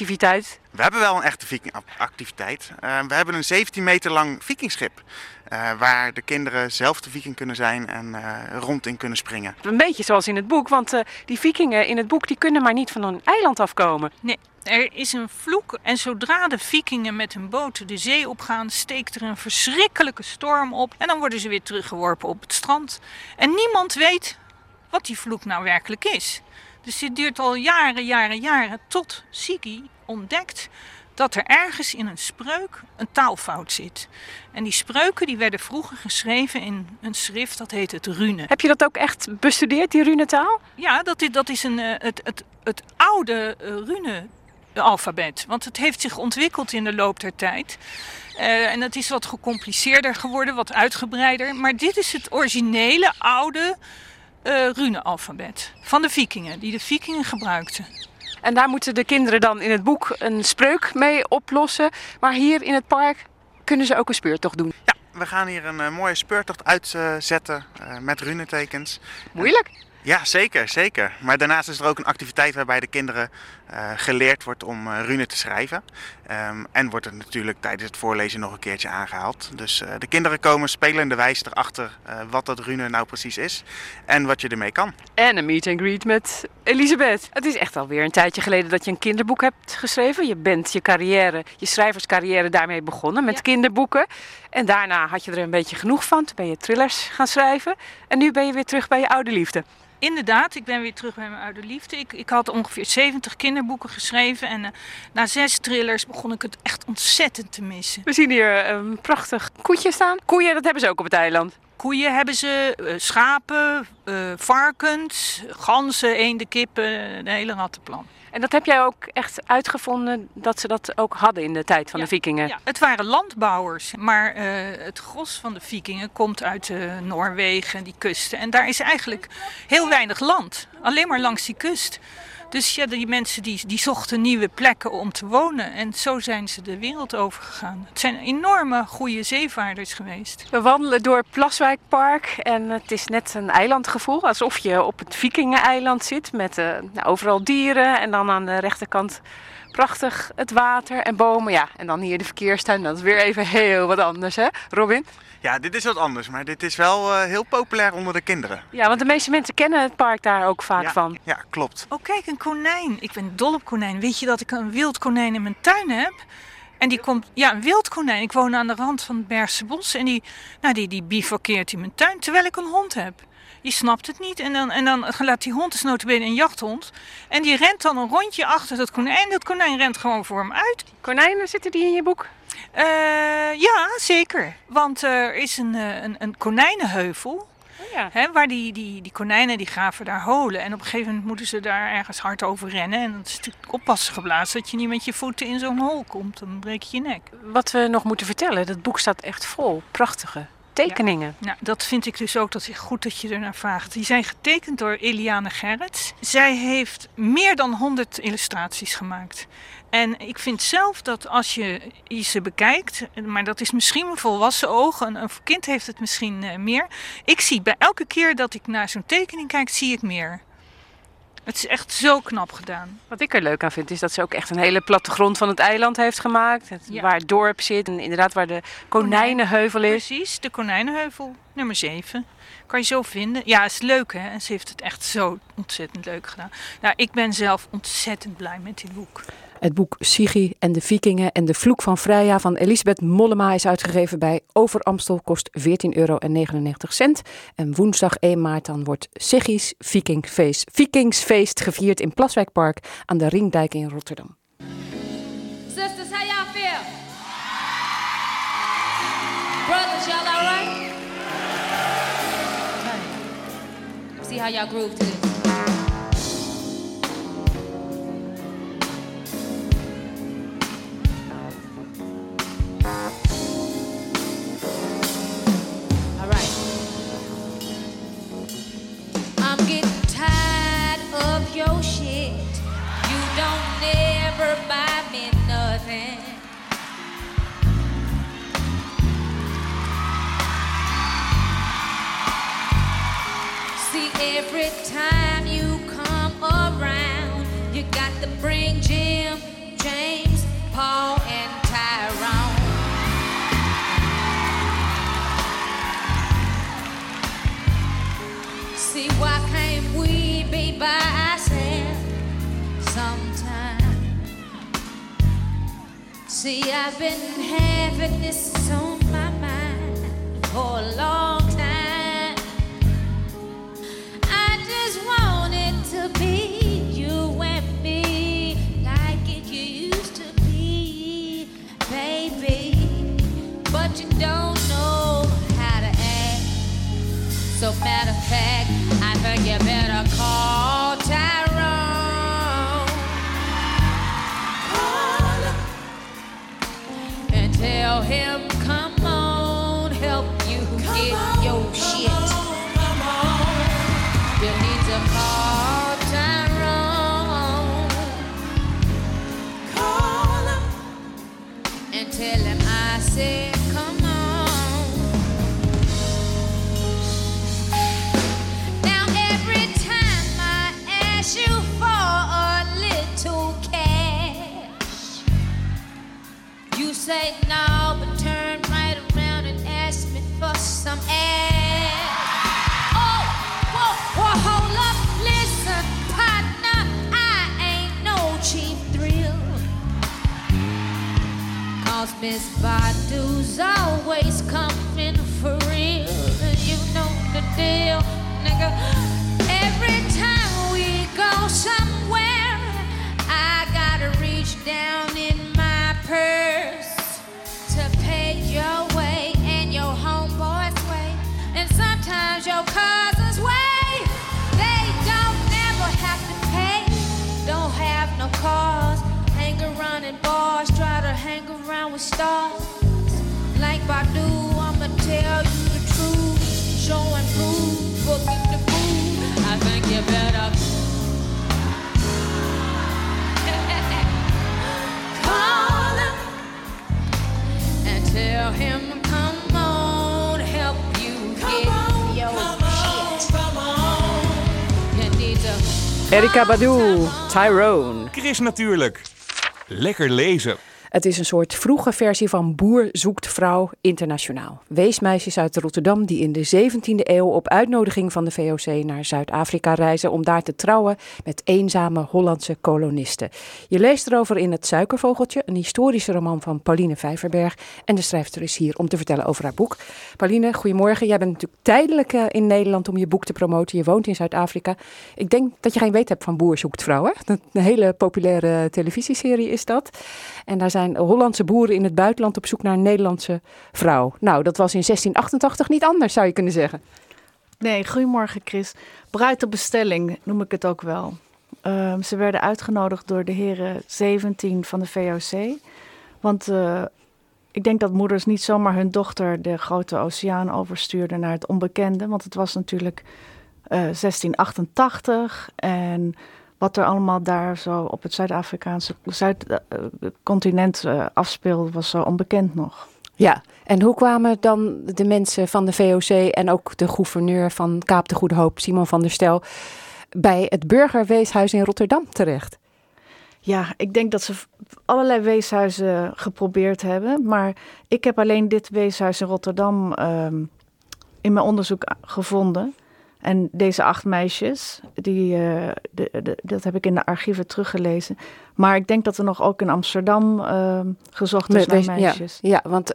We hebben wel een echte vikingactiviteit. Eh, we hebben een 17 meter lang vikingschip. eh, waar de kinderen zelf de viking kunnen zijn en eh, rond in kunnen springen. Een beetje zoals in het boek, want eh, die vikingen in het boek die kunnen maar niet van een eiland afkomen. Nee, er is een vloek en zodra de vikingen met hun boten de zee opgaan, steekt er een verschrikkelijke storm op. En dan worden ze weer teruggeworpen op het strand. En niemand weet wat die vloek nou werkelijk is. Dus dit duurt al jaren, jaren, jaren tot Siki ontdekt dat er ergens in een spreuk een taalfout zit. En die spreuken die werden vroeger geschreven in een schrift dat heet het rune. Heb je dat ook echt bestudeerd, die runetaal? Ja, dat is, dat is een, eh, het, het, het oude eh, rune-alfabet. Want het heeft zich ontwikkeld in de loop der tijd. Eh, en het is wat gecompliceerder geworden, wat uitgebreider. Maar dit is het originele oude eh rune-alfabet van de vikingen, die de vikingen gebruikten. En daar moeten de kinderen dan in het boek een spreuk mee oplossen. Maar hier in het park kunnen ze ook een speurtocht doen. Ja, we gaan hier een eh, mooie speurtocht uitzetten eh, met runetekens. Moeilijk? Ja, zeker, zeker. Maar daarnaast is er ook een activiteit waarbij de kinderen eh, geleerd wordt om eh, rune te schrijven. Ehm, en wordt het natuurlijk tijdens het voorlezen nog een keertje aangehaald. Dus eh, de kinderen komen spelenderwijs erachter uh, wat dat rune nou precies is en wat je ermee kan. En een meet and greet met Elisabeth. Het is echt alweer een tijdje geleden dat je een kinderboek hebt geschreven. Je bent je carrière, je schrijverscarrière daarmee begonnen met kinderboeken. En daarna had je er een beetje genoeg van. Toen ben je thrillers gaan schrijven. En nu ben je weer terug bij je oude liefde. Inderdaad, ik ben weer terug bij mijn oude liefde. Ik, ik had ongeveer 70 kinderboeken geschreven. En uh, na zes thrillers begon ik het echt ontzettend te missen. We zien hier een prachtig koetje staan. Koeien, dat hebben ze ook op het eiland. Koeien hebben ze, uh, schapen, uh, varkens, ganzen, eenden, kippen, de hele rattenplan. En dat heb jij ook echt uitgevonden dat ze dat ook hadden in de tijd van ja, de vikingen? Ja, het waren landbouwers, maar uh, het gros van de vikingen komt uit uh, Noorwegen, die kusten. En daar is eigenlijk heel weinig land, alleen maar langs die kust. Dus ja, die mensen die, die zochten nieuwe plekken om te wonen. En zo zijn ze de wereld overgegaan. Het zijn enorme goede zeevaarders geweest. We wandelen door Plaswijkpark en het is net een eilandgevoel. Alsof je op het Vikingeneiland zit met uh, nou, overal dieren. En dan aan de rechterkant prachtig het water en bomen. Ja, en dan hier de verkeerstuin. Dat is weer even heel wat anders, hè Robin? Ja, dit is wat anders, maar dit is wel uh, heel populair onder de kinderen. Ja, want de meeste mensen kennen het park daar ook vaak ja, van. Ja, klopt. Oh, kijk, een konijn. Ik ben dol op konijn. Weet je dat ik een wild konijn in mijn tuin heb? En die komt, ja, een wild konijn. Ik woon aan de rand van het Bergse bos en die, nou, die, die bivakkeert in mijn tuin terwijl ik een hond heb. Je snapt het niet. En dan, en dan laat die hond, is notabene een jachthond. En die rent dan een rondje achter dat konijn. Dat konijn rent gewoon voor hem uit. Konijnen, zitten die in je boek? Uh, ja, zeker. Want er is een, een, een konijnenheuvel. Oh ja. Hè, waar die, die, die konijnen die graven daar holen. En op een gegeven moment moeten ze daar ergens hard over rennen. En dat is natuurlijk oppassen geblazen dat je niet met je voeten in zo'n hol komt. Dan breek je je nek. Wat we nog moeten vertellen, dat boek staat echt vol prachtige tekeningen. Ja, nou, dat vind ik dus ook dat is goed dat je er naar vraagt. Die zijn getekend door Eliane Gerrits. Zij heeft meer dan 100 illustraties gemaakt. En ik vind zelf dat als je ze bekijkt, maar dat is misschien een volwassen oog, een, een kind heeft het misschien uh, meer. Ik zie bij elke keer dat ik naar zo'n tekening kijk, zie ik meer. Het is echt zo knap gedaan. Wat ik er leuk aan vind, is dat ze ook echt een hele plattegrond van het eiland heeft gemaakt. Het, ja. Waar het dorp zit en inderdaad waar de konijnenheuvel is. Precies, de konijnenheuvel, nummer 7. Kan je zo vinden. Ja, is leuk hè. En ze heeft het echt zo ontzettend leuk gedaan. Nou, ik ben zelf ontzettend blij met dit boek. Het boek Sigi en de Vikingen en de Vloek van Freya van Elisabeth Mollema is uitgegeven bij Over Amstel, kost 14,99 euro. En woensdag 1 maart dan wordt Sigi's Vikingsfeest, Vikingsfeest gevierd in Plaswijkpark aan de Ringdijk in Rotterdam. Sisters, how y'all feel? Brothers, y'all alright? See how y'all groove. Tell him I said, come on. Now every time I ask you for a little cash, this Badu's always coming for real. You know the deal, nigga. With stars. Like Badu, I'ma tell you the truth, show and prove, booking the food. I think you better call him and tell him, come on, help you get your shit. You need to Erika Badu, Tyrone. Chris natuurlijk. Lekker lezen. Het is een soort vroege versie van Boer zoekt vrouw internationaal. Weesmeisjes uit Rotterdam die in de 17e eeuw op uitnodiging van de VOC naar Zuid-Afrika reizen om daar te trouwen met eenzame Hollandse kolonisten. Je leest erover in Het Suikervogeltje, een historische roman van Pauline Vijverberg. En de schrijfster is hier om te vertellen over haar boek. Pauline, goedemorgen. Jij bent natuurlijk tijdelijk eh, in Nederland om je boek te promoten. Je woont in Zuid-Afrika. Ik denk dat je geen weet hebt van Boer zoekt vrouw. Hè? Een hele populaire televisieserie is dat. En daar zijn Hollandse boeren in het buitenland op zoek naar een Nederlandse vrouw. Nou, dat was in 1688 niet anders, zou je kunnen zeggen. Nee, goedemorgen Chris. Bruid noem ik het ook wel. Ehm, ze werden uitgenodigd door de heren 17 van de VOC. Want eh, ik denk dat moeders niet zomaar hun dochter de grote oceaan overstuurden naar het onbekende. Want het was natuurlijk eh, 1688 en wat er allemaal daar zo op het Zuid-Afrikaanse Zuid-continent eh, afspeelde was zo onbekend nog. Ja, en hoe kwamen dan de mensen van de VOC en ook de gouverneur van Kaap de Goede Hoop, Simon van der Stel, bij het Burgerweeshuis in Rotterdam terecht? Ja, ik denk dat ze allerlei weeshuizen geprobeerd hebben. Maar ik heb alleen dit weeshuis in Rotterdam ehm, in mijn onderzoek a- gevonden. En deze acht meisjes, die, eh, de, de- dat heb ik in de archieven teruggelezen. Maar ik denk dat er nog ook in Amsterdam ehm, gezocht is naar meisjes. Ja, ja, want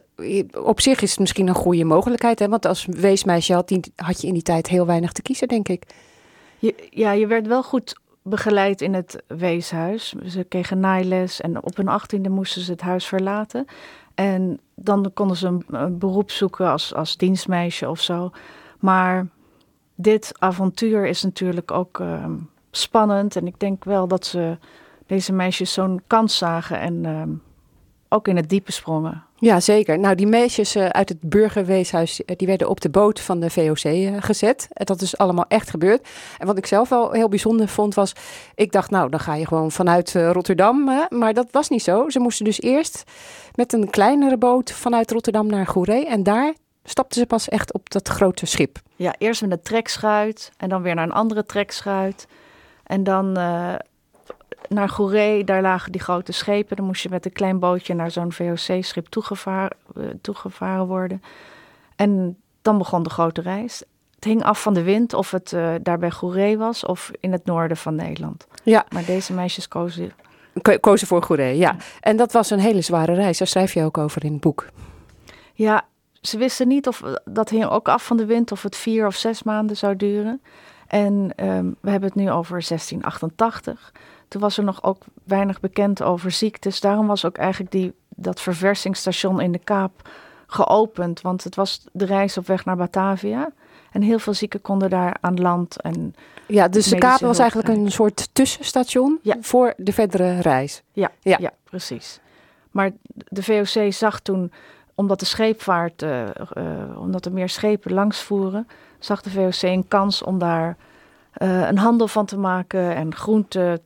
op zich is het misschien een goede mogelijkheid. Hè? Want als weesmeisje had, die, had je in die tijd heel weinig te kiezen, denk ik. Je, ja, je werd wel goed begeleid in het weeshuis. Ze kregen naailes en op hun achttiende moesten ze het huis verlaten. En dan konden ze een, een beroep zoeken als, als dienstmeisje of zo. Maar dit avontuur is natuurlijk ook ehm, spannend. En ik denk wel dat ze deze meisjes zo'n kans zagen en ehm, ook in het diepe sprongen. Ja, zeker. Nou, die meisjes eh, uit het burgerweeshuis, eh, die werden op de boot van de VOC eh, gezet. Dat is allemaal echt gebeurd. En wat ik zelf wel heel bijzonder vond, was... Ik dacht, nou, dan ga je gewoon vanuit Rotterdam. Maar dat was niet zo. Ze moesten dus eerst met een kleinere boot vanuit Rotterdam naar Goeree. En daar stapten ze pas echt op dat grote schip. Ja, eerst met een trekschuit en dan weer naar een andere trekschuit. En dan eh, naar Goeree, daar lagen die grote schepen. Dan moest je met een klein bootje naar zo'n VOC-schip toegevaren, eh, toegevaren worden. En dan begon de grote reis. Het hing af van de wind of het eh, daar bij Goeree was of in het noorden van Nederland. Ja. Maar deze meisjes kozen Ko- kozen voor Goeree, ja. En dat was een hele zware reis. Daar schrijf je ook over in het boek. Ja, ze wisten niet of dat hing ook af van de wind of het vier of zes maanden zou duren. En ehm, we hebben het nu over 1688. Toen was er nog ook weinig bekend over ziektes. Daarom was ook eigenlijk die, dat verversingsstation in de Kaap geopend. Want het was de reis op weg naar Batavia. En heel veel zieken konden daar aan land. En Ja, dus de Kaap was eigenlijk een soort tussenstation voor de verdere reis. Ja, Ja. ja. precies. Maar de VOC zag toen, omdat de scheepvaart, eh, eh, omdat er meer schepen langsvoeren, zag de VOC een kans om daar eh, een handel van te maken en groenten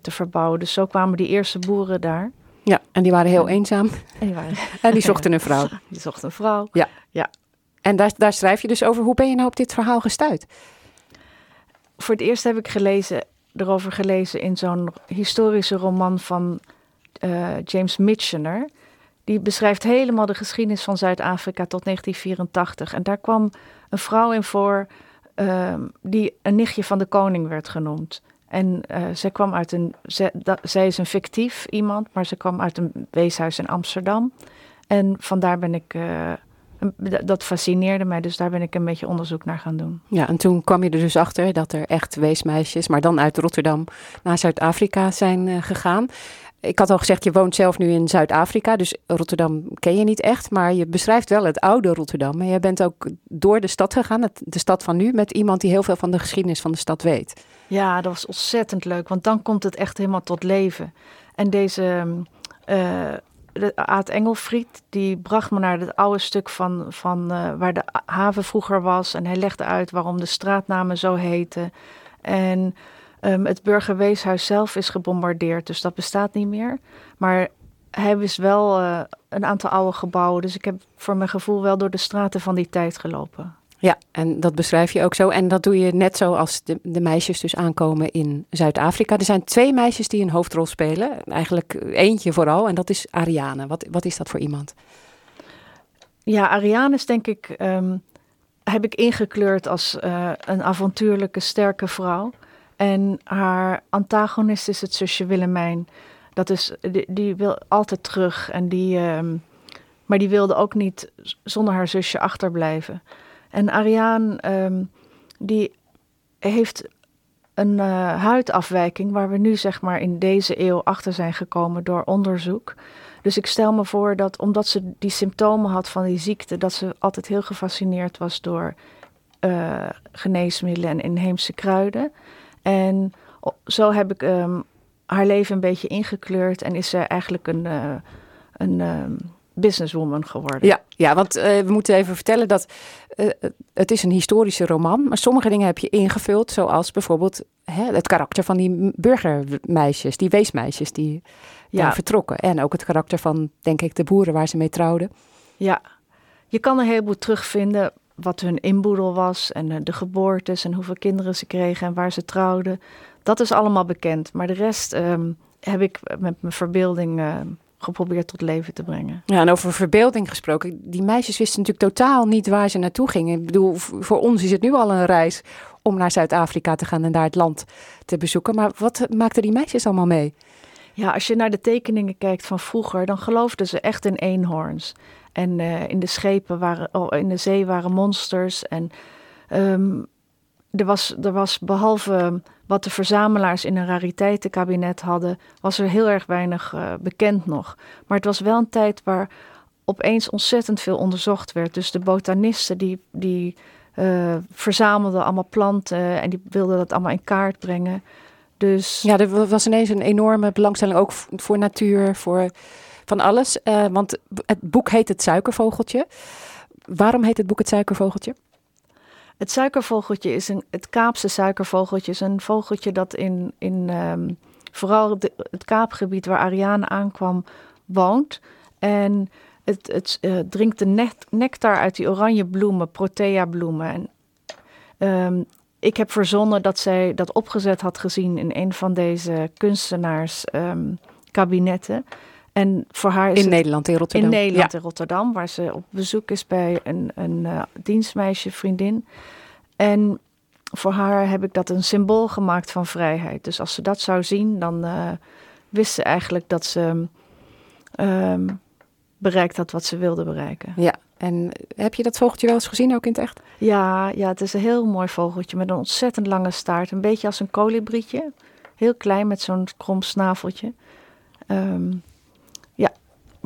te verbouwen. Dus zo kwamen die eerste boeren daar. Ja, en die waren heel eenzaam. En die, waren, En die zochten een vrouw. Die zochten een vrouw. Ja. ja. En daar, daar schrijf je dus over. Hoe ben je nou op dit verhaal gestuurd? Voor het eerst heb ik gelezen, erover gelezen in zo'n historische roman van James Michener. Die beschrijft helemaal de geschiedenis van Zuid-Afrika tot 1984. En daar kwam een vrouw in voor ehm, die een nichtje van de koning werd genoemd. En eh, zij kwam uit een. Zij, zij is een fictief iemand, maar ze kwam uit een weeshuis in Amsterdam. En vandaar ben ik, eh, dat fascineerde mij, dus daar ben ik een beetje onderzoek naar gaan doen. Ja, en toen kwam je er dus achter dat er echt weesmeisjes, maar dan uit Rotterdam naar Zuid-Afrika zijn eh, gegaan. Ik had al gezegd, je woont zelf nu in Zuid-Afrika, dus Rotterdam ken je niet echt, maar je beschrijft wel het oude Rotterdam. En jij bent ook door de stad gegaan, de stad van nu, met iemand die heel veel van de geschiedenis van de stad weet. Ja, dat was ontzettend leuk, want dan komt het echt helemaal tot leven. En deze eh de Aad Engelfried, die bracht me naar het oude stuk van, van eh, waar de haven vroeger was. En hij legde uit waarom de straatnamen zo heten. En ehm, het burgerweeshuis zelf is gebombardeerd, dus dat bestaat niet meer. Maar hij wist wel eh, een aantal oude gebouwen, dus ik heb voor mijn gevoel wel door de straten van die tijd gelopen. Ja, en dat beschrijf je ook zo. En dat doe je net zo als de, de meisjes dus aankomen in Zuid-Afrika. Er zijn twee meisjes die een hoofdrol spelen. Eigenlijk eentje vooral, en dat is Ariane. Wat, wat is dat voor iemand? Ja, Ariane is denk ik, ehm, heb ik ingekleurd als eh, een avontuurlijke, sterke vrouw. En haar antagonist is het zusje Willemijn. Dat is, die, die wil altijd terug. En die, ehm, maar die wilde ook niet zonder haar zusje achterblijven. En Ariane, ehm, die heeft een eh, huidafwijking waar we nu zeg maar in deze eeuw achter zijn gekomen door onderzoek. Dus ik stel me voor dat omdat ze die symptomen had van die ziekte, dat ze altijd heel gefascineerd was door eh, geneesmiddelen en inheemse kruiden. En zo heb ik ehm, haar leven een beetje ingekleurd en is ze eigenlijk een, eh, een ehm, businesswoman geworden. Ja, ja want eh, we moeten even vertellen dat eh, het is een historische roman. Maar sommige dingen heb je ingevuld. Zoals bijvoorbeeld hè, het karakter van die burgermeisjes, die weesmeisjes die Ja. daar vertrokken. En ook het karakter van, denk ik, de boeren waar ze mee trouwden. Ja, je kan een heleboel terugvinden wat hun inboedel was en eh, de geboortes en hoeveel kinderen ze kregen en waar ze trouwden. Dat is allemaal bekend, maar de rest ehm, heb ik met mijn verbeelding ehm, geprobeerd tot leven te brengen. Ja, en over verbeelding gesproken. Die meisjes wisten natuurlijk totaal niet waar ze naartoe gingen. Ik bedoel, voor ons is het nu al een reis om naar Zuid-Afrika te gaan en daar het land te bezoeken. Maar wat maakten die meisjes allemaal mee? Ja, als je naar de tekeningen kijkt van vroeger, dan geloofden ze echt in eenhoorns. En eh, in de schepen waren, oh, in de zee waren monsters. En ehm, er, was, er was behalve wat de verzamelaars in een rariteitenkabinet hadden, was er heel erg weinig eh, bekend nog. Maar het was wel een tijd waar opeens ontzettend veel onderzocht werd. Dus de botanisten die, die eh, verzamelden allemaal planten en die wilden dat allemaal in kaart brengen. Dus Ja, er wa- was ineens een enorme belangstelling ook voor natuur, voor van alles. Eh, want het boek heet Het Suikervogeltje. Waarom heet het boek Het Suikervogeltje? Het suikervogeltje is een, het Kaapse suikervogeltje is een vogeltje dat in, in ehm, vooral het Kaapgebied waar Ariane aankwam woont. En het, het eh, drinkt de nect- nectar uit die oranje bloemen, protea bloemen. En, ehm, ik heb verzonnen dat zij dat opgezet had gezien in een van deze kunstenaars ehm, kabinetten. En voor haar is In het- Nederland, in Rotterdam. in Nederland, Ja. in Rotterdam, waar ze op bezoek is bij een, een eh, dienstmeisje, vriendin. En voor haar heb ik dat een symbool gemaakt van vrijheid. Dus als ze dat zou zien, dan eh, wist ze eigenlijk dat ze ehm, bereikt had wat ze wilde bereiken. Ja, en heb je dat vogeltje wel eens gezien ook in het echt? Ja, ja, het is een heel mooi vogeltje met een ontzettend lange staart. Een beetje als een kolibrietje. Heel klein met zo'n krom snaveltje. Ja,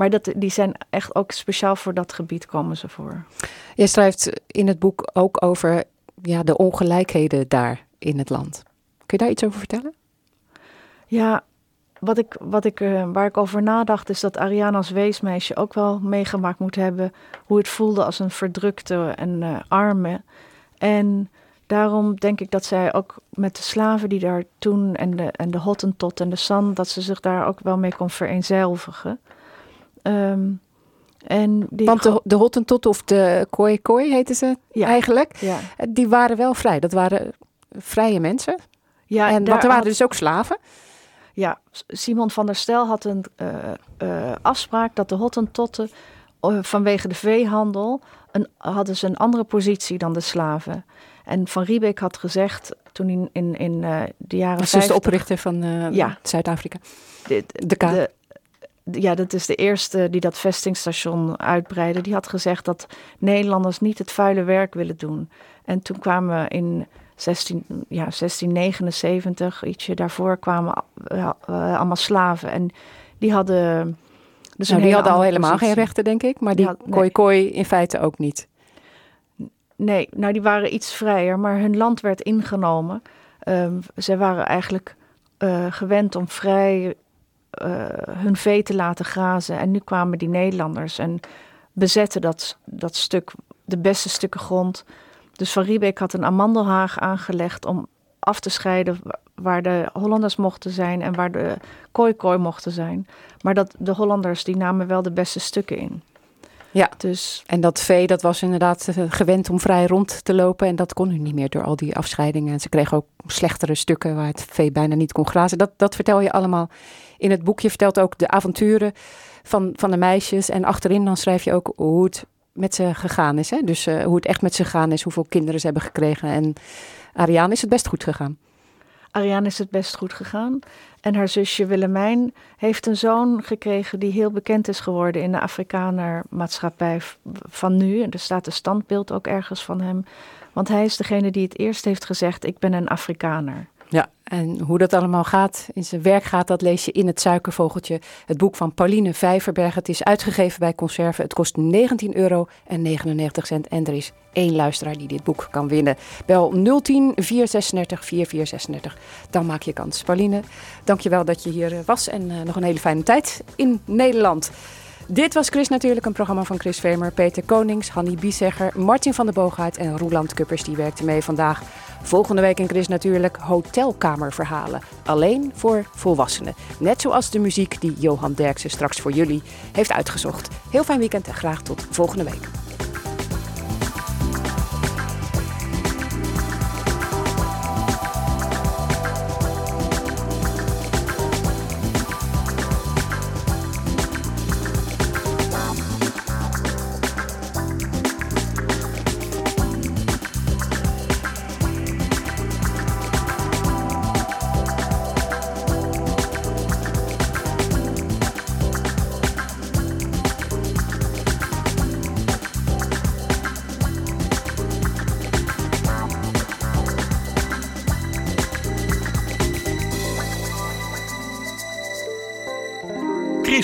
maar dat, die zijn echt ook speciaal voor dat gebied komen ze voor. Jij schrijft in het boek ook over ja, de ongelijkheden daar in het land. Kun je daar iets over vertellen? Ja, wat ik, wat ik, eh, waar ik over nadacht is dat Ariana als weesmeisje ook wel meegemaakt moet hebben hoe het voelde als een verdrukte en eh, arme. En daarom denk ik dat zij ook met de slaven die daar toen en de, en de Hottentot en de San, dat ze zich daar ook wel mee kon vereenzelvigen. Ehm, en die Want de, de Hottentot of de Koi Koi heten ze Ja. eigenlijk. ja, Eh, Die waren wel vrij. Dat waren vrije mensen. ja, en, want er waren had- dus ook slaven. Ja, Simon van der Stel had een eh, eh, afspraak dat de Hottentotten eh, vanwege de veehandel een, hadden ze een andere positie dan de slaven. En Van Riebeek had gezegd toen in, in, in eh, de jaren Dat is dus de 50 oprichter van eh, Ja. Zuid-Afrika. de, De de- ja, dat is de eerste die dat vestingstation uitbreidde. Die had gezegd dat Nederlanders niet het vuile werk willen doen. En toen kwamen in 16, ja, 1679, ietsje daarvoor, kwamen uh, uh, allemaal slaven. En die hadden. Dus nou, die hadden al helemaal geen rechten, denk ik. Maar die had- kooi kooi in feite ook niet. Nee, nou die waren iets vrijer, maar hun land werd ingenomen. Ehm zij waren eigenlijk eh, gewend om vrij eh, hun vee te laten grazen. En nu kwamen die Nederlanders en bezetten dat, dat stuk, de beste stukken grond. Dus Van Riebeek had een amandelhaag aangelegd om af te scheiden wa- waar de Hollanders mochten zijn en waar de kooi-kooi mochten zijn. Maar dat, de Hollanders die namen wel de beste stukken in. Ja, dus... en dat vee dat was inderdaad eh, gewend om vrij rond te lopen. En dat kon nu niet meer door al die afscheidingen. En ze kregen ook slechtere stukken waar het vee bijna niet kon grazen. Dat, dat vertel je allemaal in het boek. Je vertelt ook de avonturen van, van de meisjes. En achterin dan schrijf je ook hoe het met ze gegaan is. Hè? Dus eh, hoe het echt met ze gegaan is, hoeveel kinderen ze hebben gekregen. En Ariane is het best goed gegaan. Ariane is het best goed gegaan. En haar zusje Willemijn heeft een zoon gekregen die heel bekend is geworden in de Afrikaner-maatschappij van nu. En er staat een standbeeld ook ergens van hem. Want hij is degene die het eerst heeft gezegd: Ik ben een Afrikaner. Ja, en hoe dat allemaal gaat, in zijn werk gaat, dat lees je in het Suikervogeltje. Het boek van Pauline Vijverberg. Het is uitgegeven bij Conserve. Het kost 19 euro en 99 cent. En er is één luisteraar die dit boek kan winnen. Bel 010 436 4436. Dan maak je kans. Pauline, dankjewel dat je hier eh, was. En eh, nog een hele fijne tijd in Nederland. Dit was Chris natuurlijk, een programma van Chris Vemer, Peter Konings, Hanny Biesegger, Martin van der Boogaard en Roeland Kuppers. Die werkten mee vandaag. Volgende week in Chris natuurlijk hotelkamerverhalen. Alleen voor volwassenen. Net zoals de muziek die Johan Derksen straks voor jullie heeft uitgezocht. Heel fijn weekend en graag tot volgende week.